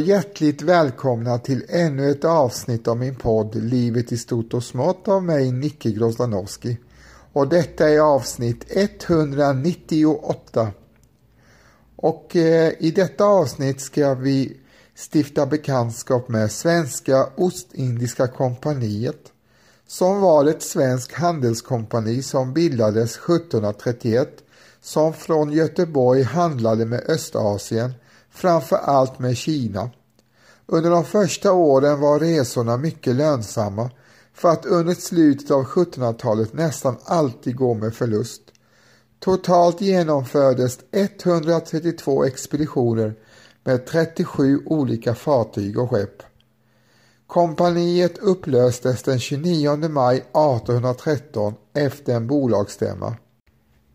Och hjärtligt välkomna till ännu ett avsnitt av min podd Livet i stort och smått av mig Nicke Grozdanowski. Och detta är avsnitt 198. Och eh, i detta avsnitt ska vi stifta bekantskap med Svenska Ostindiska kompaniet som var ett svenskt handelskompani som bildades 1731 som från Göteborg handlade med Östasien, framför allt med Kina. Under de första åren var resorna mycket lönsamma för att under slutet av 1700-talet nästan alltid gå med förlust. Totalt genomfördes 132 expeditioner med 37 olika fartyg och skepp. Kompaniet upplöstes den 29 maj 1813 efter en bolagsstämma.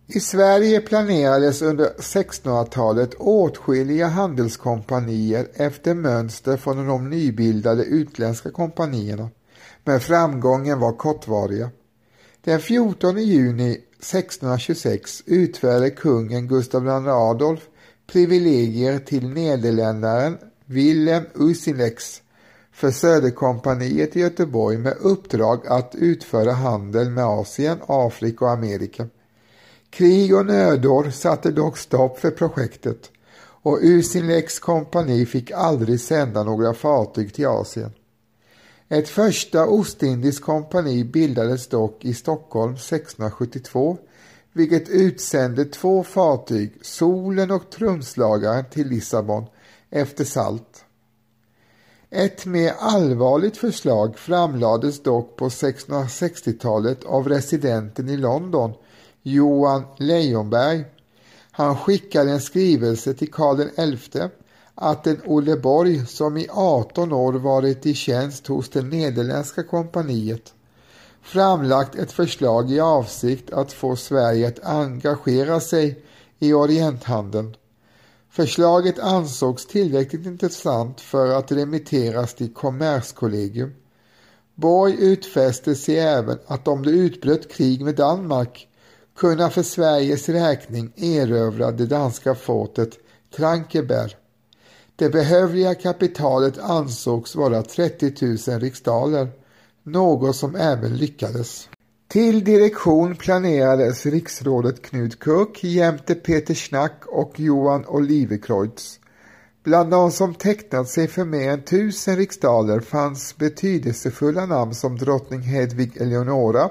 I Sverige planerades under 1600-talet åtskilliga handelskompanier efter mönster från de nybildade utländska kompanierna, men framgången var kortvariga. Den 14 juni 1626 utfärdade kungen Gustav II Adolf privilegier till nederländaren Willem Usinex för Söderkompaniet i Göteborg med uppdrag att utföra handel med Asien, Afrika och Amerika. Krig och nödår satte dock stopp för projektet och Usinlex kompani fick aldrig sända några fartyg till Asien. Ett första ostindiskt kompani bildades dock i Stockholm 1672 vilket utsände två fartyg, Solen och Trumslagaren, till Lissabon efter salt. Ett mer allvarligt förslag framlades dock på 1660-talet av residenten i London, Johan Leijonberg. Han skickade en skrivelse till Karl XI att en Olle Borg som i 18 år varit i tjänst hos det nederländska kompaniet framlagt ett förslag i avsikt att få Sverige att engagera sig i Orienthandeln. Förslaget ansågs tillräckligt intressant för att remitteras till Kommerskollegium. Borg utfäste sig även att om det utbröt krig med Danmark kunna för Sveriges räkning erövra det danska fortet Trankeberg. Det behövliga kapitalet ansågs vara 30 000 riksdaler, något som även lyckades. Till direktion planerades riksrådet Knut Kuck jämte Peter Schnack och Johan Olivecreutz. Bland de som tecknat sig för mer än tusen riksdaler fanns betydelsefulla namn som drottning Hedvig Eleonora,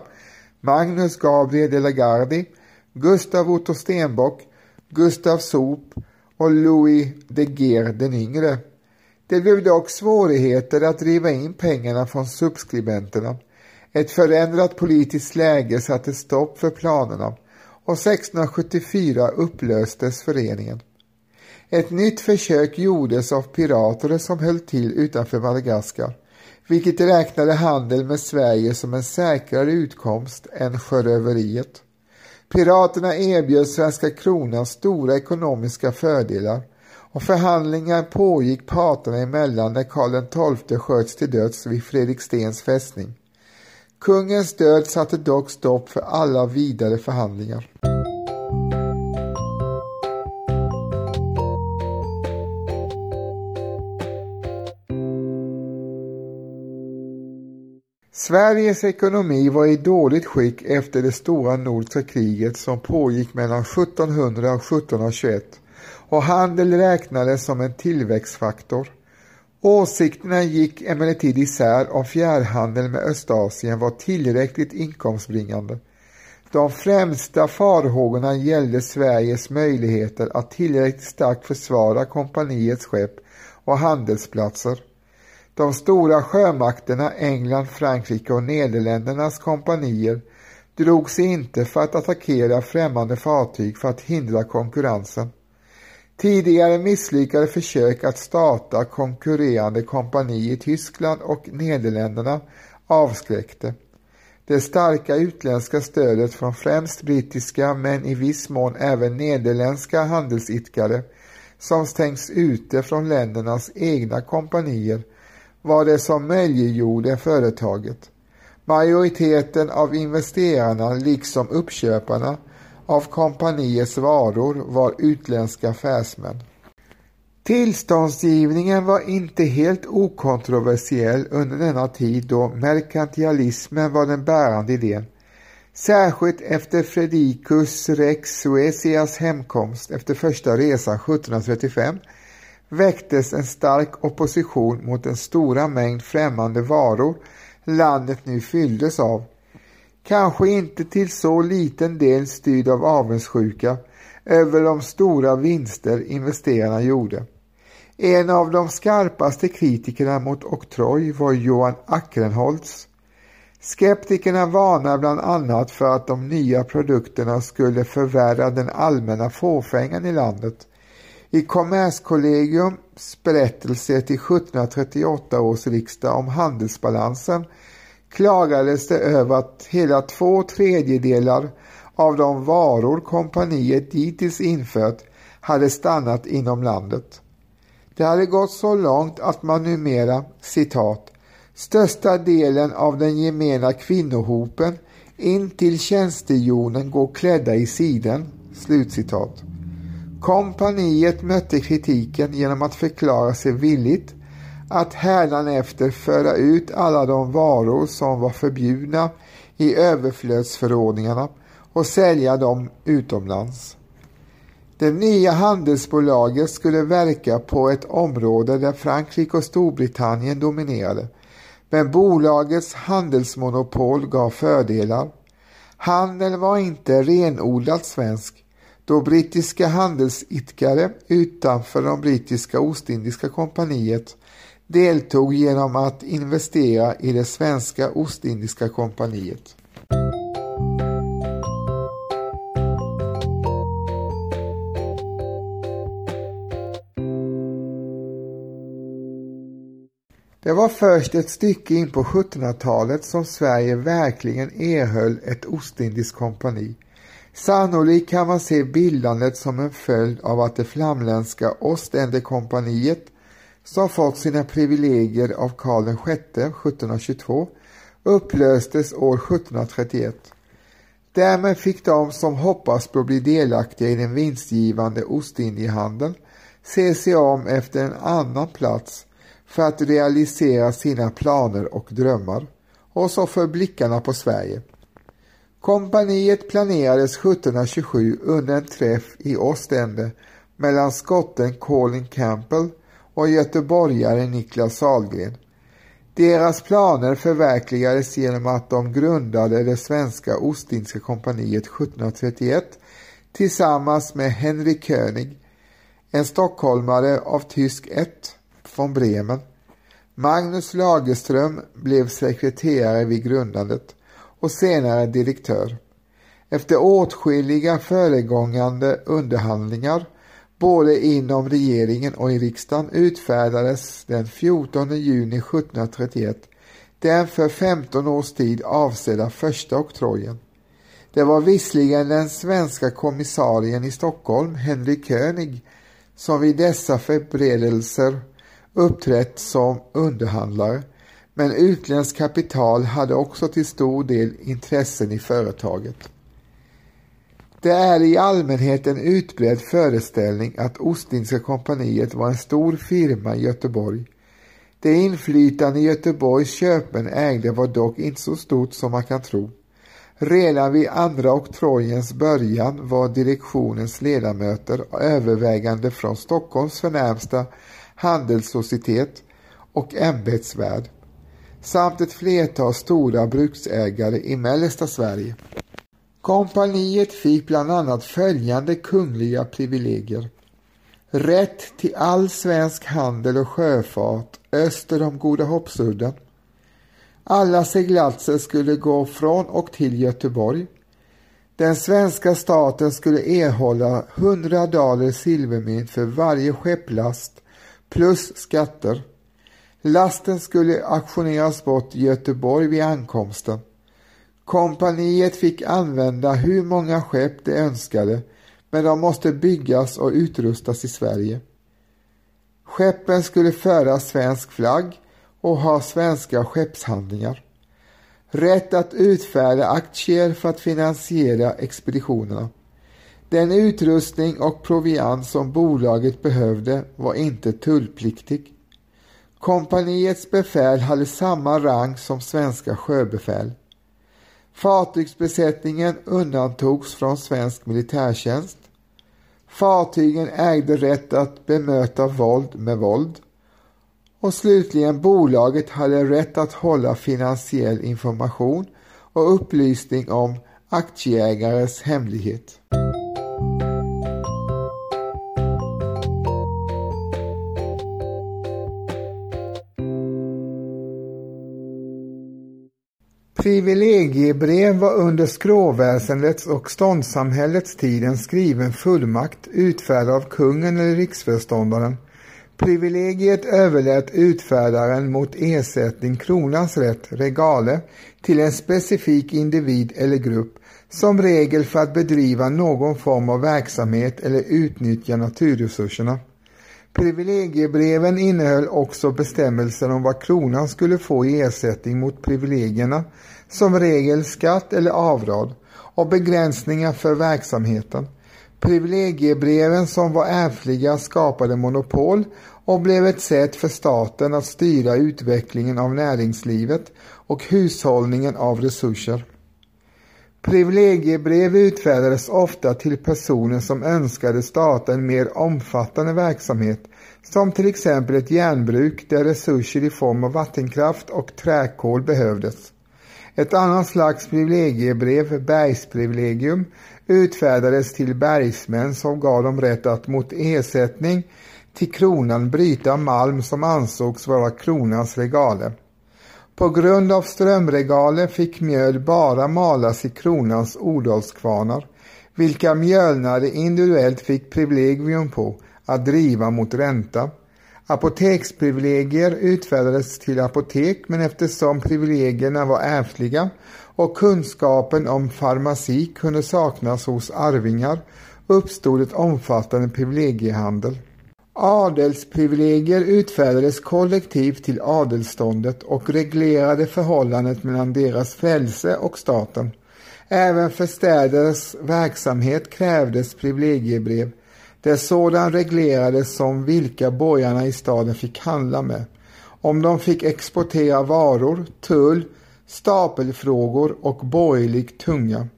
Magnus Gabriel de la Gardie, Gustav Otto Stenbock, Gustav Sop och Louis de Geer den yngre. Det blev dock svårigheter att driva in pengarna från subskribenterna. Ett förändrat politiskt läge satte stopp för planerna och 1674 upplöstes föreningen. Ett nytt försök gjordes av pirater som höll till utanför Madagaskar, vilket räknade handel med Sverige som en säkrare utkomst än sjöröveriet. Piraterna erbjöd svenska kronan stora ekonomiska fördelar och förhandlingar pågick parterna emellan när Karl XII sköts till döds vid Fredrikstens fästning. Kungens död satte dock stopp för alla vidare förhandlingar. Sveriges ekonomi var i dåligt skick efter det stora nordiska kriget som pågick mellan 1700 och 1721 och handel räknades som en tillväxtfaktor. Åsikterna gick emellertid isär om fjärrhandeln med Östasien var tillräckligt inkomstbringande. De främsta farhågorna gällde Sveriges möjligheter att tillräckligt starkt försvara kompaniets skepp och handelsplatser. De stora sjömakterna England, Frankrike och Nederländernas kompanier drog sig inte för att attackera främmande fartyg för att hindra konkurrensen. Tidigare misslyckade försök att starta konkurrerande kompani i Tyskland och Nederländerna avskräckte. Det starka utländska stödet från främst brittiska men i viss mån även nederländska handelsidkare som stängs ute från ländernas egna kompanier var det som möjliggjorde företaget. Majoriteten av investerarna liksom uppköparna av kompaniets varor var utländska affärsmän. Tillståndsgivningen var inte helt okontroversiell under denna tid då merkantilismen var den bärande idén. Särskilt efter Fredricus Rex Suecias hemkomst efter första resan 1735 väcktes en stark opposition mot den stora mängd främmande varor landet nu fylldes av. Kanske inte till så liten del styrd av avundsjuka över de stora vinster investerarna gjorde. En av de skarpaste kritikerna mot oktroj var Johan Ackenholz. Skeptikerna varnar bland annat för att de nya produkterna skulle förvärra den allmänna fåfängan i landet. I Kommerskollegiums berättelse till 1738 års riksdag om handelsbalansen klagades det över att hela två tredjedelar av de varor kompaniet dittills infört hade stannat inom landet. Det hade gått så långt att man numera, citat, största delen av den gemena kvinnohopen in till tjänstehjonen går klädda i siden. Slutcitat. Kompaniet mötte kritiken genom att förklara sig villigt att hädanefter föra ut alla de varor som var förbjudna i överflödsförordningarna och sälja dem utomlands. Det nya handelsbolaget skulle verka på ett område där Frankrike och Storbritannien dominerade, men bolagets handelsmonopol gav fördelar. Handeln var inte renodlat svensk, då brittiska handelsidkare utanför det brittiska Ostindiska kompaniet deltog genom att investera i det svenska Ostindiska kompaniet. Det var först ett stycke in på 1700-talet som Sverige verkligen erhöll ett Ostindiskt kompani. Sannolikt kan man se bildandet som en följd av att det flamländska Oständekompaniet som fått sina privilegier av Karl VI 1722 upplöstes år 1731. Därmed fick de som hoppas på att bli delaktiga i den vinstgivande Ostindiehandeln se sig om efter en annan plats för att realisera sina planer och drömmar och så för blickarna på Sverige. Kompaniet planerades 1727 under en träff i Ostende mellan skotten Colin Campbell och göteborgaren Niklas Sahlgren. Deras planer förverkligades genom att de grundade det svenska Ostindiska kompaniet 1731 tillsammans med Henry König, en stockholmare av tysk ett från Bremen. Magnus Lagerström blev sekreterare vid grundandet och senare direktör. Efter åtskilliga föregångande underhandlingar både inom regeringen och i riksdagen utfärdades den 14 juni 1731 den för 15 års tid avsedda första oktrojen. Det var visserligen den svenska kommissarien i Stockholm, Henry König, som vid dessa förberedelser uppträtt som underhandlare, men utländskt kapital hade också till stor del intressen i företaget. Det är i allmänhet en utbredd föreställning att Ostindiska kompaniet var en stor firma i Göteborg. Det inflytande Göteborgs köpen ägde var dock inte så stort som man kan tro. Redan vid andra oktrojens början var direktionens ledamöter övervägande från Stockholms förnämsta handelssocietet och ämbetsvärld samt ett flertal stora bruksägare i mellersta Sverige. Kompaniet fick bland annat följande kungliga privilegier. Rätt till all svensk handel och sjöfart öster om Goda Hoppsudden. Alla seglatser skulle gå från och till Göteborg. Den svenska staten skulle erhålla 100 daler silvermynt för varje skepplast plus skatter. Lasten skulle auktioneras bort i Göteborg vid ankomsten. Kompaniet fick använda hur många skepp de önskade men de måste byggas och utrustas i Sverige. Skeppen skulle föra svensk flagg och ha svenska skeppshandlingar. Rätt att utfärda aktier för att finansiera expeditionerna. Den utrustning och proviant som bolaget behövde var inte tullpliktig. Kompaniets befäl hade samma rang som svenska sjöbefäl. Fartygsbesättningen undantogs från svensk militärtjänst. Fartygen ägde rätt att bemöta våld med våld. Och slutligen bolaget hade rätt att hålla finansiell information och upplysning om aktieägares hemlighet. Privilegiebrev var under skråväsendets och ståndssamhällets tid en skriven fullmakt utfärdad av kungen eller riksföreståndaren. Privilegiet överlät utfärdaren mot ersättning kronans rätt, regale, till en specifik individ eller grupp, som regel för att bedriva någon form av verksamhet eller utnyttja naturresurserna. Privilegiebreven innehöll också bestämmelser om vad kronan skulle få i ersättning mot privilegierna, som regel skatt eller avdrag, och begränsningar för verksamheten. Privilegiebreven som var ärftliga skapade monopol och blev ett sätt för staten att styra utvecklingen av näringslivet och hushållningen av resurser. Privilegiebrev utfärdades ofta till personer som önskade starta en mer omfattande verksamhet som till exempel ett järnbruk där resurser i form av vattenkraft och träkol behövdes. Ett annat slags privilegiebrev, bergsprivilegium, utfärdades till bergsmän som gav dem rätt att mot ersättning till kronan bryta malm som ansågs vara kronans regale. På grund av strömregale fick mjöl bara malas i kronans odalskvarnar, vilka mjölnare individuellt fick privilegium på att driva mot ränta. Apoteksprivilegier utfärdades till apotek men eftersom privilegierna var ärftliga och kunskapen om farmaci kunde saknas hos arvingar uppstod ett omfattande privilegiehandel. Adelsprivilegier utfärdades kollektivt till adelståndet och reglerade förhållandet mellan deras frälse och staten. Även för städers verksamhet krävdes privilegiebrev, där sådan reglerades som vilka borgarna i staden fick handla med, om de fick exportera varor, tull, stapelfrågor och borgerlig tunga.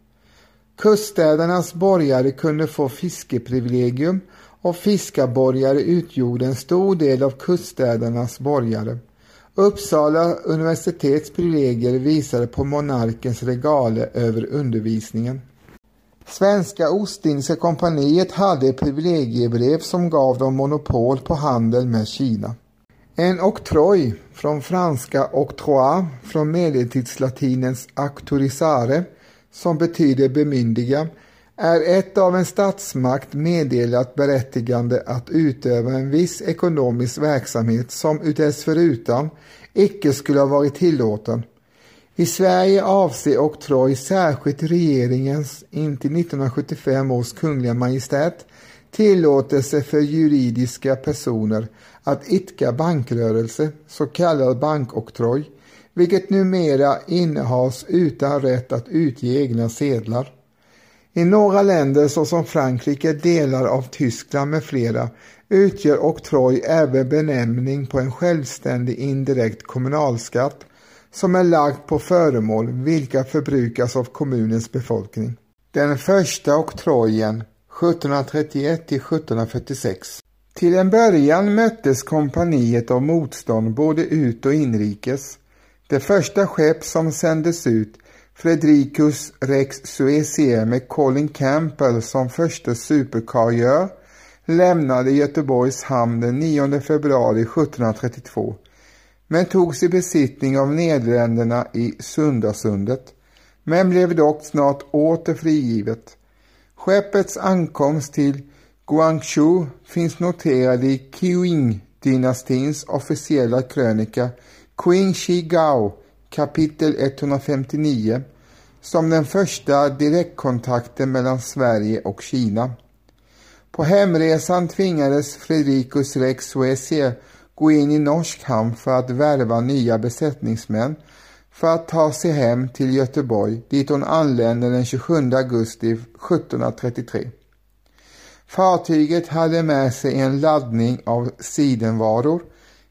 Kuststädernas borgare kunde få fiskeprivilegium och fiskarborgare utgjorde en stor del av kuststädernas borgare. Uppsala universitets privilegier visade på monarkens regale över undervisningen. Svenska Ostindiska kompaniet hade privilegiebrev som gav dem monopol på handel med Kina. En oktroj, från franska octroi, från medeltidslatinens auktorisare, som betyder bemyndiga, är ett av en statsmakt meddelat berättigande att utöva en viss ekonomisk verksamhet som utdessförutan icke skulle ha varit tillåten. I Sverige avser oktroj särskilt regeringens intill 1975 års kungliga majestät tillåtelse för juridiska personer att idka bankrörelse, så kallad bankoktroj, vilket numera innehas utan rätt att utge egna sedlar. I några länder såsom Frankrike, delar av Tyskland med flera utgör oktroj även benämning på en självständig indirekt kommunalskatt som är lagd på föremål vilka förbrukas av kommunens befolkning. Den första oktrojen 1731 till 1746. Till en början möttes kompaniet av motstånd både ut och inrikes. Det första skepp som sändes ut Fredricus Rex Suecia med Colin Campbell som första superkargör lämnade Göteborgs hamn den 9 februari 1732 men togs i besittning av Nederländerna i Sundasundet men blev dock snart åter frigivet. Skeppets ankomst till Guangzhou finns noterad i Qing-dynastins officiella krönika Qing Shi Gao kapitel 159 som den första direktkontakten mellan Sverige och Kina. På hemresan tvingades Fredricus Rex Suecia gå in i norsk hamn för att värva nya besättningsmän för att ta sig hem till Göteborg dit hon anlände den 27 augusti 1733. Fartyget hade med sig en laddning av sidenvaror,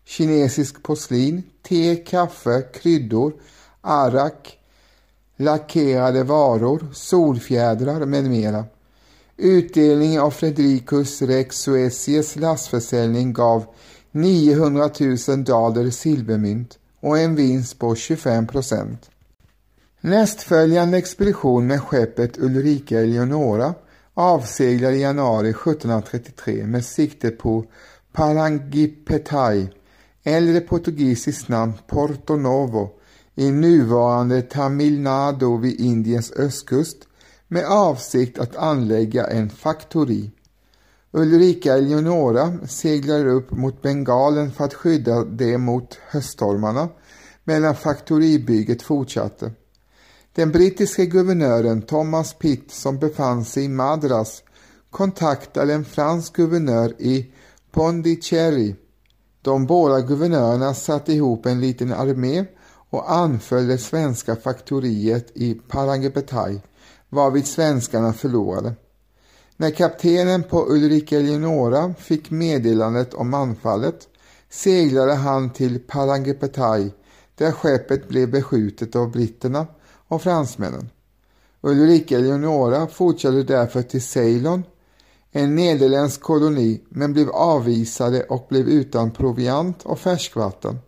kinesisk porslin, te, kaffe, kryddor, arak, lackerade varor, solfjädrar med mera. Utdelningen av Fredrikus Rex Suecies lastförsäljning gav 900 000 daler silvermynt och en vinst på 25 procent. Nästföljande expedition med skeppet Ulrika Eleonora avseglade i januari 1733 med sikte på Parangipetai, äldre portugisiskt namn Porto Novo, i nuvarande Tamil Nadu vid Indiens östkust med avsikt att anlägga en faktori. Ulrika Eleonora seglade upp mot Bengalen för att skydda det mot höststormarna medan faktoribygget fortsatte. Den brittiske guvernören Thomas Pitt som befann sig i Madras kontaktade en fransk guvernör i Pondicherry. De båda guvernörerna satte ihop en liten armé och anföll det svenska faktoriet i Parangepetai varvid svenskarna förlorade. När kaptenen på Ulrika Eleonora fick meddelandet om anfallet seglade han till Palangepetai där skeppet blev beskjutet av britterna och fransmännen. Ulrika Eleonora fortsatte därför till Ceylon, en nederländsk koloni, men blev avvisade och blev utan proviant och färskvatten.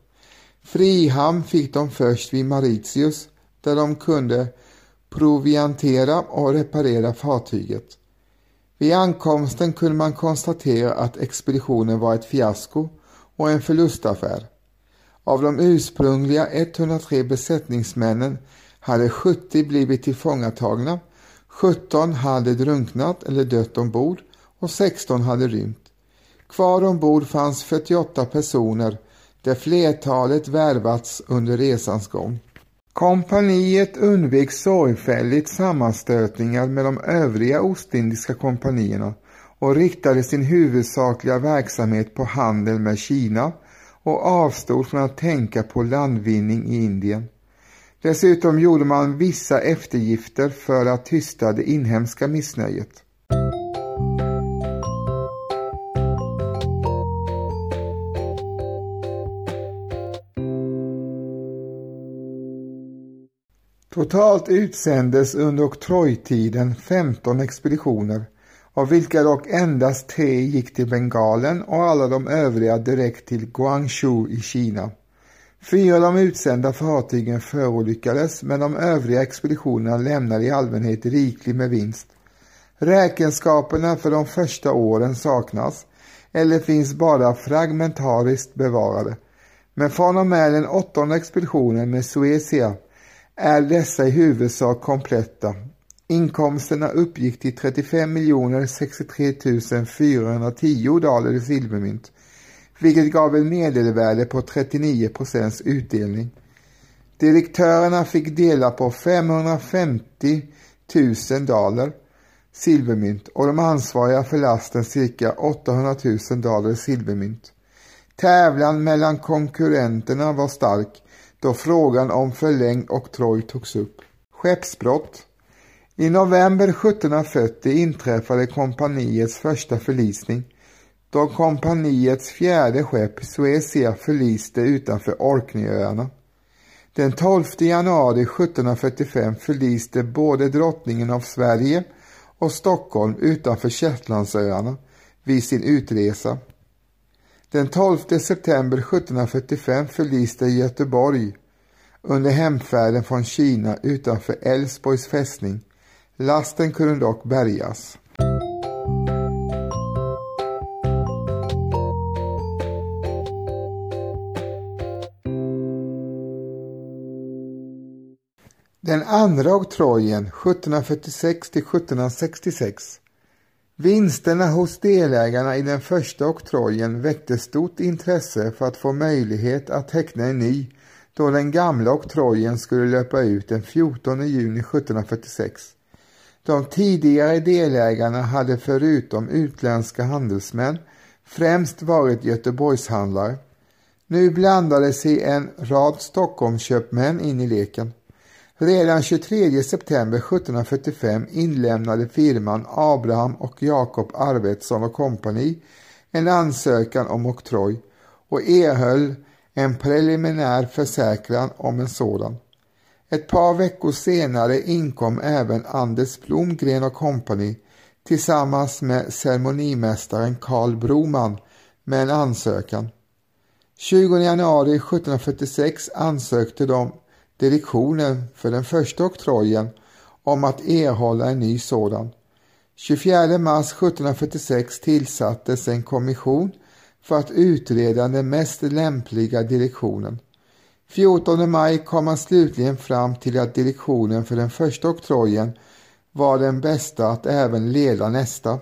Frihamn fick de först vid Mauritius där de kunde proviantera och reparera fartyget. Vid ankomsten kunde man konstatera att expeditionen var ett fiasko och en förlustaffär. Av de ursprungliga 103 besättningsmännen hade 70 blivit tillfångatagna, 17 hade drunknat eller dött ombord och 16 hade rymt. Kvar ombord fanns 48 personer där flertalet värvats under resans gång. Kompaniet undvek sorgfälligt sammanstötningar med de övriga Ostindiska kompanierna och riktade sin huvudsakliga verksamhet på handel med Kina och avstod från att tänka på landvinning i Indien. Dessutom gjorde man vissa eftergifter för att tysta det inhemska missnöjet. Totalt utsändes under oktrojtiden 15 expeditioner, av vilka dock endast tre gick till Bengalen och alla de övriga direkt till Guangzhou i Kina. Fyra av de utsända fartygen förolyckades men de övriga expeditionerna lämnade i allmänhet riklig med vinst. Räkenskaperna för de första åren saknas eller finns bara fragmentariskt bevarade. Men från och med den åttonde expeditionen med Suecia är dessa i huvudsak kompletta. Inkomsterna uppgick till 35 63 410 dollar i silvermynt, vilket gav ett medelvärde på 39 procents utdelning. Direktörerna fick dela på 550 000 dollar silvermynt och de ansvariga för lasten cirka 800 000 dollar silvermynt. Tävlan mellan konkurrenterna var stark då frågan om förlängd oktroj togs upp. Skeppsbrott I november 1740 inträffade kompaniets första förlisning då kompaniets fjärde skepp Suecia förliste utanför Orkneyöarna. Den 12 januari 1745 förliste både drottningen av Sverige och Stockholm utanför Shetlandsöarna vid sin utresa. Den 12 september 1745 förliste Göteborg under hemfärden från Kina utanför Älvsborgs fästning. Lasten kunde dock bärgas. Den andra oktrojen 1746 till 1766 Vinsterna hos delägarna i den första oktrojen väckte stort intresse för att få möjlighet att teckna en ny då den gamla oktrojen skulle löpa ut den 14 juni 1746. De tidigare delägarna hade förutom utländska handelsmän främst varit Göteborgshandlare. Nu blandade sig en rad Stockholmsköpmän in i leken. Redan 23 september 1745 inlämnade firman Abraham och Jakob Arvidsson och kompani en ansökan om oktroj och erhöll en preliminär försäkran om en sådan. Ett par veckor senare inkom även Anders Blomgren och kompani tillsammans med ceremonimästaren Karl Broman med en ansökan. 20 januari 1746 ansökte de direktionen för den första oktrojen om att erhålla en ny sådan. 24 mars 1746 tillsattes en kommission för att utreda den mest lämpliga direktionen. 14 maj kom man slutligen fram till att direktionen för den första oktrojen var den bästa att även leda nästa.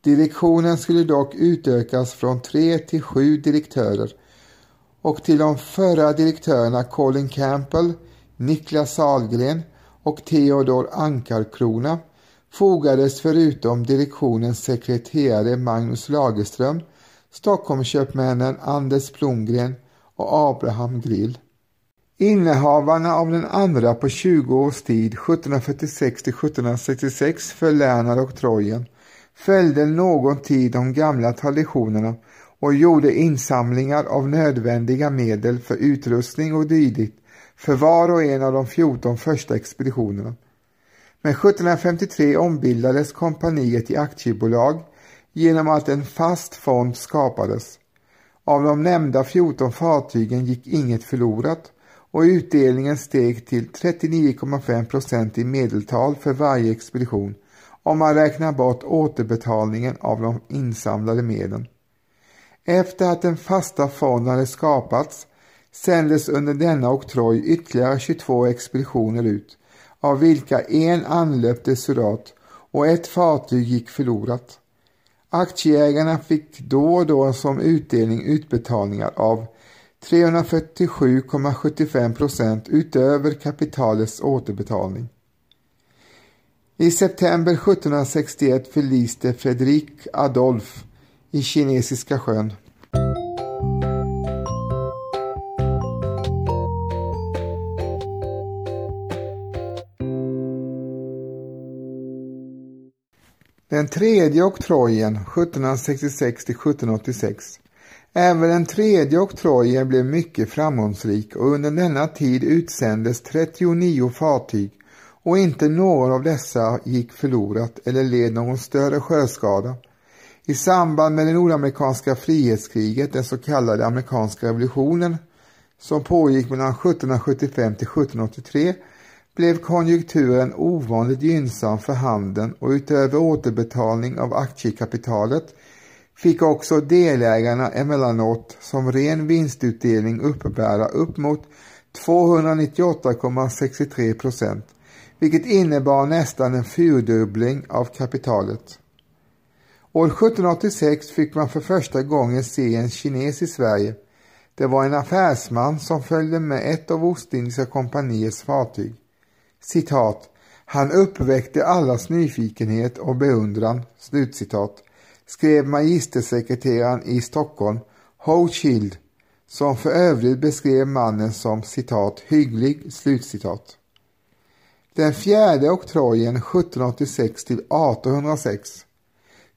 Direktionen skulle dock utökas från tre till sju direktörer och till de förra direktörerna Colin Campbell, Niklas Salgren och Theodor Ankarkrona fogades förutom direktionens sekreterare Magnus Lagerström Stockholmsköpmännen Anders Blomgren och Abraham Grill. Innehavarna av den andra på 20 års tid, 1746 till 1766, och Trojen följde någon tid de gamla traditionerna och gjorde insamlingar av nödvändiga medel för utrustning och dylikt för var och en av de 14 första expeditionerna. Men 1753 ombildades kompaniet i aktiebolag genom att en fast fond skapades. Av de nämnda 14 fartygen gick inget förlorat och utdelningen steg till 39,5 procent i medeltal för varje expedition om man räknar bort återbetalningen av de insamlade medlen. Efter att den fasta fonden hade skapats sändes under denna oktroj ytterligare 22 expeditioner ut, av vilka en anlöpte Surat och ett fartyg gick förlorat. Aktieägarna fick då och då som utdelning utbetalningar av 347,75 procent utöver kapitalets återbetalning. I september 1761 förliste Fredrik Adolf i Kinesiska sjön. Den tredje oktrojen 1766 till 1786 Även den tredje oktrojen blev mycket framgångsrik och under denna tid utsändes 39 fartyg och inte någon av dessa gick förlorat eller led någon större sjöskada. I samband med det nordamerikanska frihetskriget, den så kallade amerikanska revolutionen, som pågick mellan 1775 till 1783 blev konjunkturen ovanligt gynnsam för handeln och utöver återbetalning av aktiekapitalet fick också delägarna emellanåt som ren vinstutdelning uppbära upp mot 298,63 procent, vilket innebar nästan en fyrdubbling av kapitalet. År 1786 fick man för första gången se en kines i Sverige. Det var en affärsman som följde med ett av Ostindiska kompaniets fartyg. Citat. Han uppväckte allas nyfikenhet och beundran. Slutcitat skrev magistersekreteraren i Stockholm Ho Child som för övrigt beskrev mannen som citat hygglig slutcitat. Den fjärde oktrojen 1786 till 1806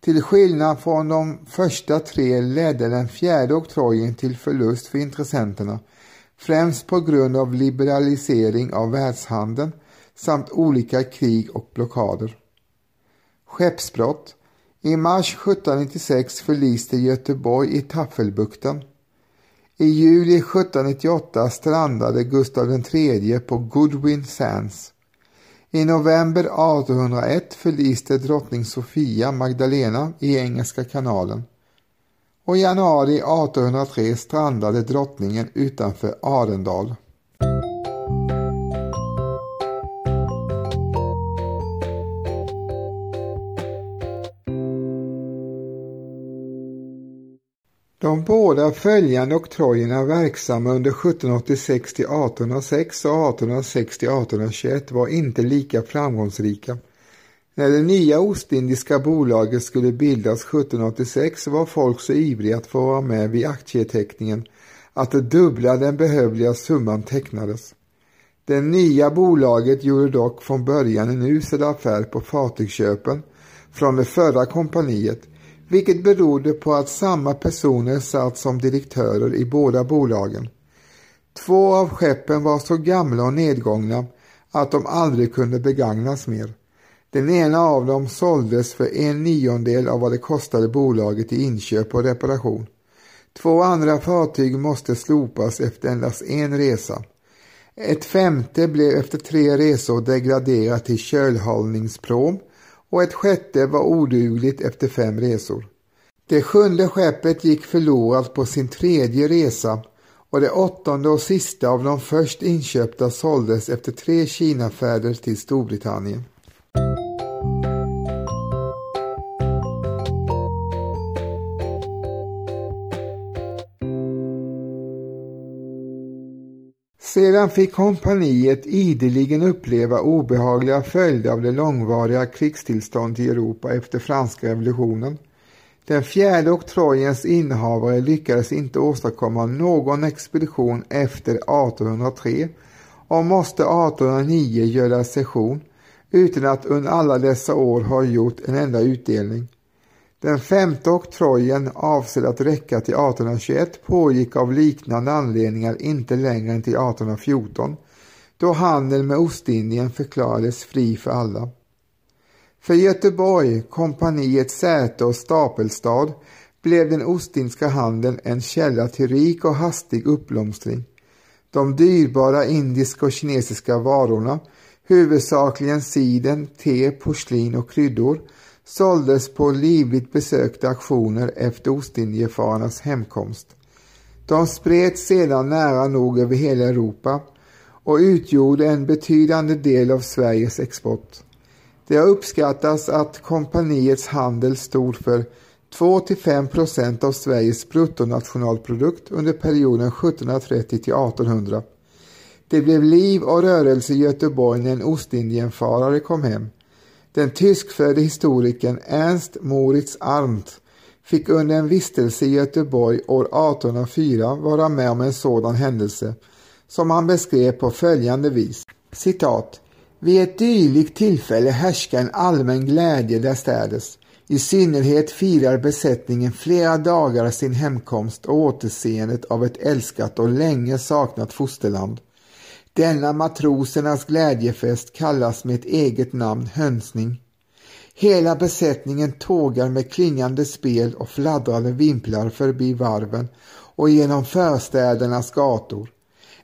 till skillnad från de första tre ledde den fjärde oktrojen till förlust för intressenterna, främst på grund av liberalisering av världshandeln samt olika krig och blockader. Skeppsbrott i mars 1796 förliste Göteborg i Taffelbukten. I juli 1798 strandade Gustav III på Goodwin Sands. I november 1801 förliste drottning Sofia Magdalena i Engelska kanalen och i januari 1803 strandade drottningen utanför Arendal. De båda följande oktrojerna verksamma under 1786 till 1806 och 1806 till 1821 var inte lika framgångsrika. När det nya Ostindiska bolaget skulle bildas 1786 var folk så ivriga att få vara med vid aktieteckningen att det dubbla den behövliga summan tecknades. Det nya bolaget gjorde dock från början en usel affär på fartygsköpen från det förra kompaniet, vilket berodde på att samma personer satt som direktörer i båda bolagen. Två av skeppen var så gamla och nedgångna att de aldrig kunde begagnas mer. Den ena av dem såldes för en niondel av vad det kostade bolaget i inköp och reparation. Två andra fartyg måste slopas efter endast en resa. Ett femte blev efter tre resor degraderat till kölhållningsprom och ett sjätte var odugligt efter fem resor. Det sjunde skeppet gick förlorat på sin tredje resa och det åttonde och sista av de först inköpta såldes efter tre Kinafärder till Storbritannien. Sedan fick kompaniet ideligen uppleva obehagliga följder av det långvariga krigstillståndet i Europa efter franska revolutionen. Den fjärde oktrojens innehavare lyckades inte åstadkomma någon expedition efter 1803 och måste 1809 göra session utan att under alla dessa år ha gjort en enda utdelning. Den femte oktrojen avsedd att räcka till 1821 pågick av liknande anledningar inte längre än till 1814 då handeln med Ostindien förklarades fri för alla. För Göteborg, kompaniets säte och stapelstad, blev den ostindiska handeln en källa till rik och hastig uppblomstring. De dyrbara indiska och kinesiska varorna, huvudsakligen siden, te, porslin och kryddor, såldes på livligt besökta auktioner efter Ostindiefararnas hemkomst. De spreds sedan nära nog över hela Europa och utgjorde en betydande del av Sveriges export. Det har uppskattats att kompaniets handel stod för 2-5 procent av Sveriges bruttonationalprodukt under perioden 1730 till 1800. Det blev liv och rörelse i Göteborg när en Ostindienfarare kom hem. Den tyskfödde historikern Ernst Moritz Arndt fick under en vistelse i Göteborg år 1804 vara med om en sådan händelse som han beskrev på följande vis. Citat. Vid ett dylikt tillfälle härskar en allmän glädje därstädes. I synnerhet firar besättningen flera dagar sin hemkomst och återseendet av ett älskat och länge saknat fosterland. Denna matrosernas glädjefest kallas med ett eget namn hönsning. Hela besättningen tågar med klingande spel och fladdrande vimplar förbi varven och genom förstädernas gator.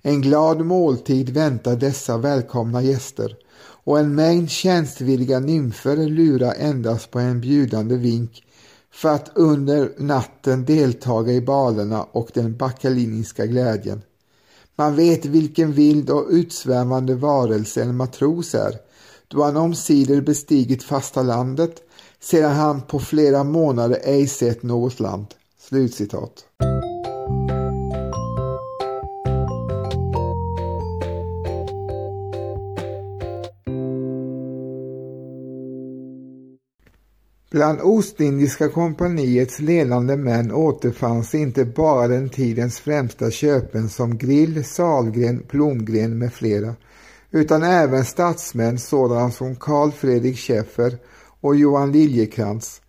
En glad måltid väntar dessa välkomna gäster och en mängd tjänstvilliga nymfer lurar endast på en bjudande vink för att under natten deltaga i balerna och den bakaliniska glädjen. Man vet vilken vild och utsvävande varelse en matros är då han omsider bestigit fasta landet sedan han på flera månader ej sett något land." Slutcitat. Bland Ostindiska kompaniets ledande män återfanns inte bara den tidens främsta köpen som Grill, Salgren, Blomgren med flera, utan även statsmän sådana som Carl Fredrik Schäffer och Johan Liljekrantz.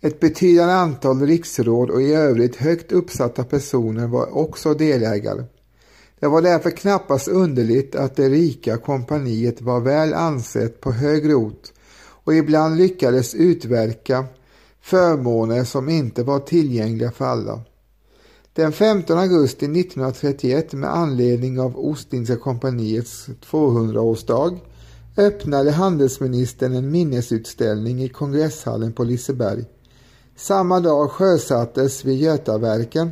Ett betydande antal riksråd och i övrigt högt uppsatta personer var också delägare. Det var därför knappast underligt att det rika kompaniet var väl ansett på högre ort och ibland lyckades utverka förmåner som inte var tillgängliga för alla. Den 15 augusti 1931 med anledning av Ostindiska kompaniets 200-årsdag öppnade handelsministern en minnesutställning i kongresshallen på Liseberg. Samma dag sjösattes vid Götaverken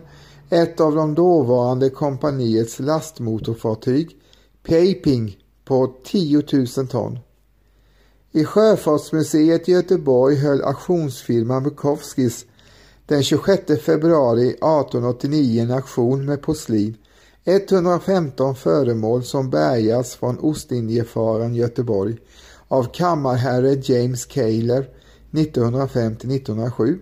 ett av de dåvarande kompaniets lastmotorfartyg, Peiping, på 10 000 ton. I Sjöfartsmuseet i Göteborg höll auktionsfirman Bukowskis den 26 februari 1889 en auktion med porslin 115 föremål som bärgats från Ostindiefararen Göteborg av kammarherre James Cayler 1905-1907.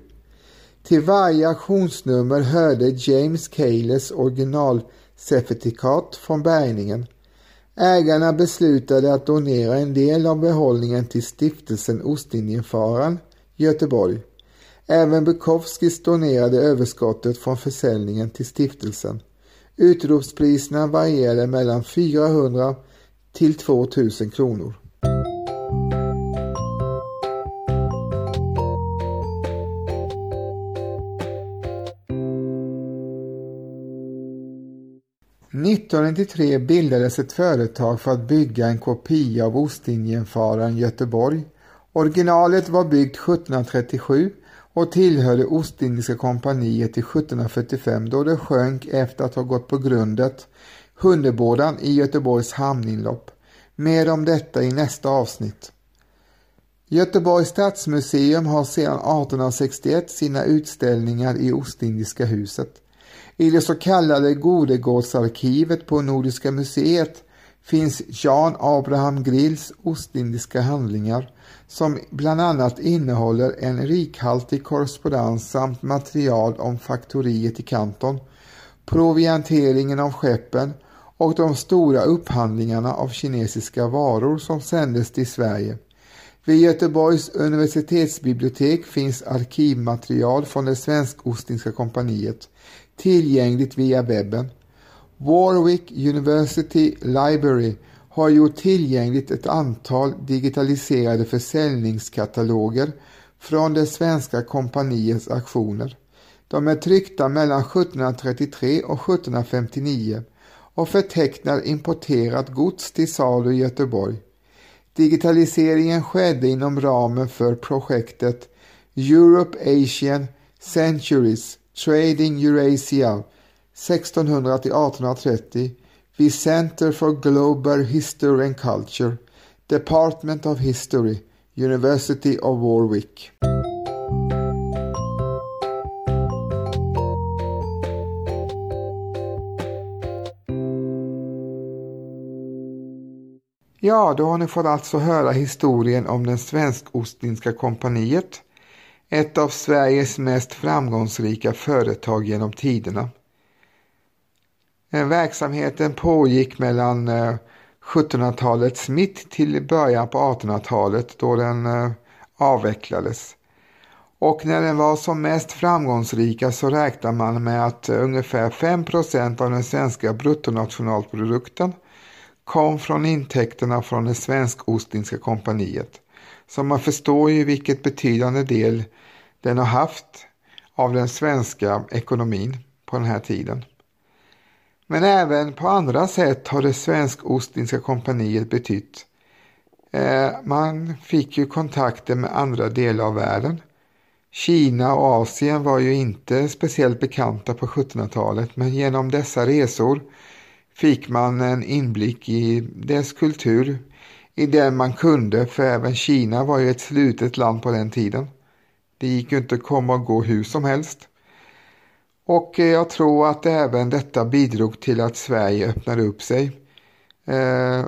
Till varje auktionsnummer hörde James Kaylers originalcertifikat från bärgningen Ägarna beslutade att donera en del av behållningen till stiftelsen Ostindiefararen, Göteborg. Även Bukowskis donerade överskottet från försäljningen till stiftelsen. Utropspriserna varierade mellan 400 till 2000 kronor. –1993 bildades ett företag för att bygga en kopia av Ostindiefararen Göteborg. Originalet var byggt 1737 och tillhörde Ostindiska kompaniet till 1745 då det sjönk efter att ha gått på grundet Hundebådan i Göteborgs hamninlopp. Mer om detta i nästa avsnitt. Göteborgs stadsmuseum har sedan 1861 sina utställningar i Ostindiska huset. I det så kallade Godegårdsarkivet på Nordiska museet finns Jan Abraham Grills Ostindiska handlingar som bland annat innehåller en rikhaltig korrespondens samt material om faktoriet i Kanton, provianteringen av skeppen och de stora upphandlingarna av kinesiska varor som sändes till Sverige. Vid Göteborgs universitetsbibliotek finns arkivmaterial från det svensk-ostindiska kompaniet tillgängligt via webben. Warwick University Library har gjort tillgängligt ett antal digitaliserade försäljningskataloger från det svenska kompaniets aktioner. De är tryckta mellan 1733 och 1759 och förtecknar importerat gods till salu i Göteborg. Digitaliseringen skedde inom ramen för projektet Europe Asian Centuries Trading Eurasia 1600 till 1830 vid Center for Global History and Culture, Department of History, University of Warwick. Ja, då har ni fått alltså höra historien om den svensk-ostindiska kompaniet, ett av Sveriges mest framgångsrika företag genom tiderna. Eh, verksamheten pågick mellan eh, 1700-talets mitt till början på 1800-talet då den eh, avvecklades. Och när den var som mest framgångsrika så räknar man med att ungefär 5% av den svenska bruttonationalprodukten kom från intäkterna från det svensk-ostindiska kompaniet. Så man förstår ju vilket betydande del den har haft av den svenska ekonomin på den här tiden. Men även på andra sätt har det svensk-ostindiska kompaniet betytt. Eh, man fick ju kontakter med andra delar av världen. Kina och Asien var ju inte speciellt bekanta på 1700-talet men genom dessa resor fick man en inblick i dess kultur i den man kunde för även Kina var ju ett slutet land på den tiden. Det gick ju inte att komma och gå hur som helst. Och eh, jag tror att även detta bidrog till att Sverige öppnade upp sig eh,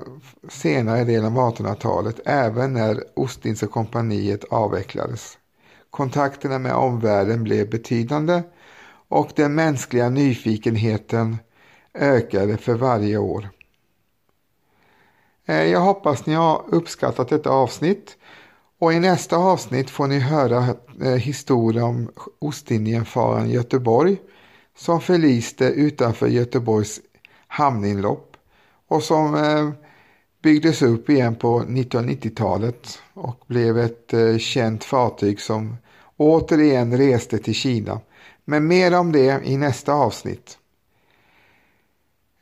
senare delen av 1800-talet, även när Ostindiska kompaniet avvecklades. Kontakterna med omvärlden blev betydande och den mänskliga nyfikenheten ökade för varje år. Eh, jag hoppas ni har uppskattat detta avsnitt och i nästa avsnitt får ni höra eh, historien om Ostindiefararen Göteborg som förliste utanför Göteborgs hamninlopp och som eh, byggdes upp igen på 1990-talet och blev ett eh, känt fartyg som återigen reste till Kina. Men mer om det i nästa avsnitt.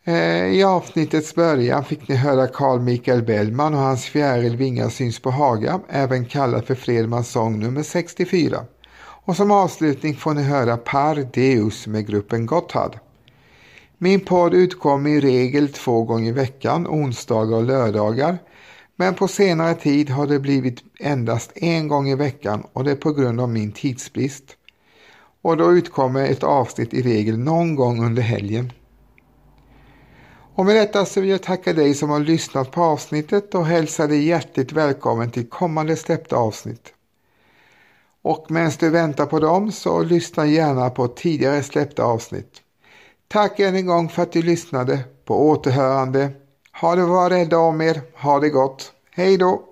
Eh, I avsnittets början fick ni höra Carl Michael Bellman och hans fjäril Vingar syns på Haga, även kallad för Fredmans sång nummer 64. Och som avslutning får ni höra Par Deus med gruppen Gotthard. Min podd utkommer i regel två gånger i veckan, onsdagar och lördagar. Men på senare tid har det blivit endast en gång i veckan och det är på grund av min tidsbrist. Och då utkommer ett avsnitt i regel någon gång under helgen. Och med detta så vill jag tacka dig som har lyssnat på avsnittet och hälsa dig hjärtligt välkommen till kommande släppta avsnitt. Och medan du väntar på dem så lyssna gärna på tidigare släppta avsnitt. Tack än en gång för att du lyssnade. På återhörande. Ha det var rädda om er. Ha det gott. Hej då!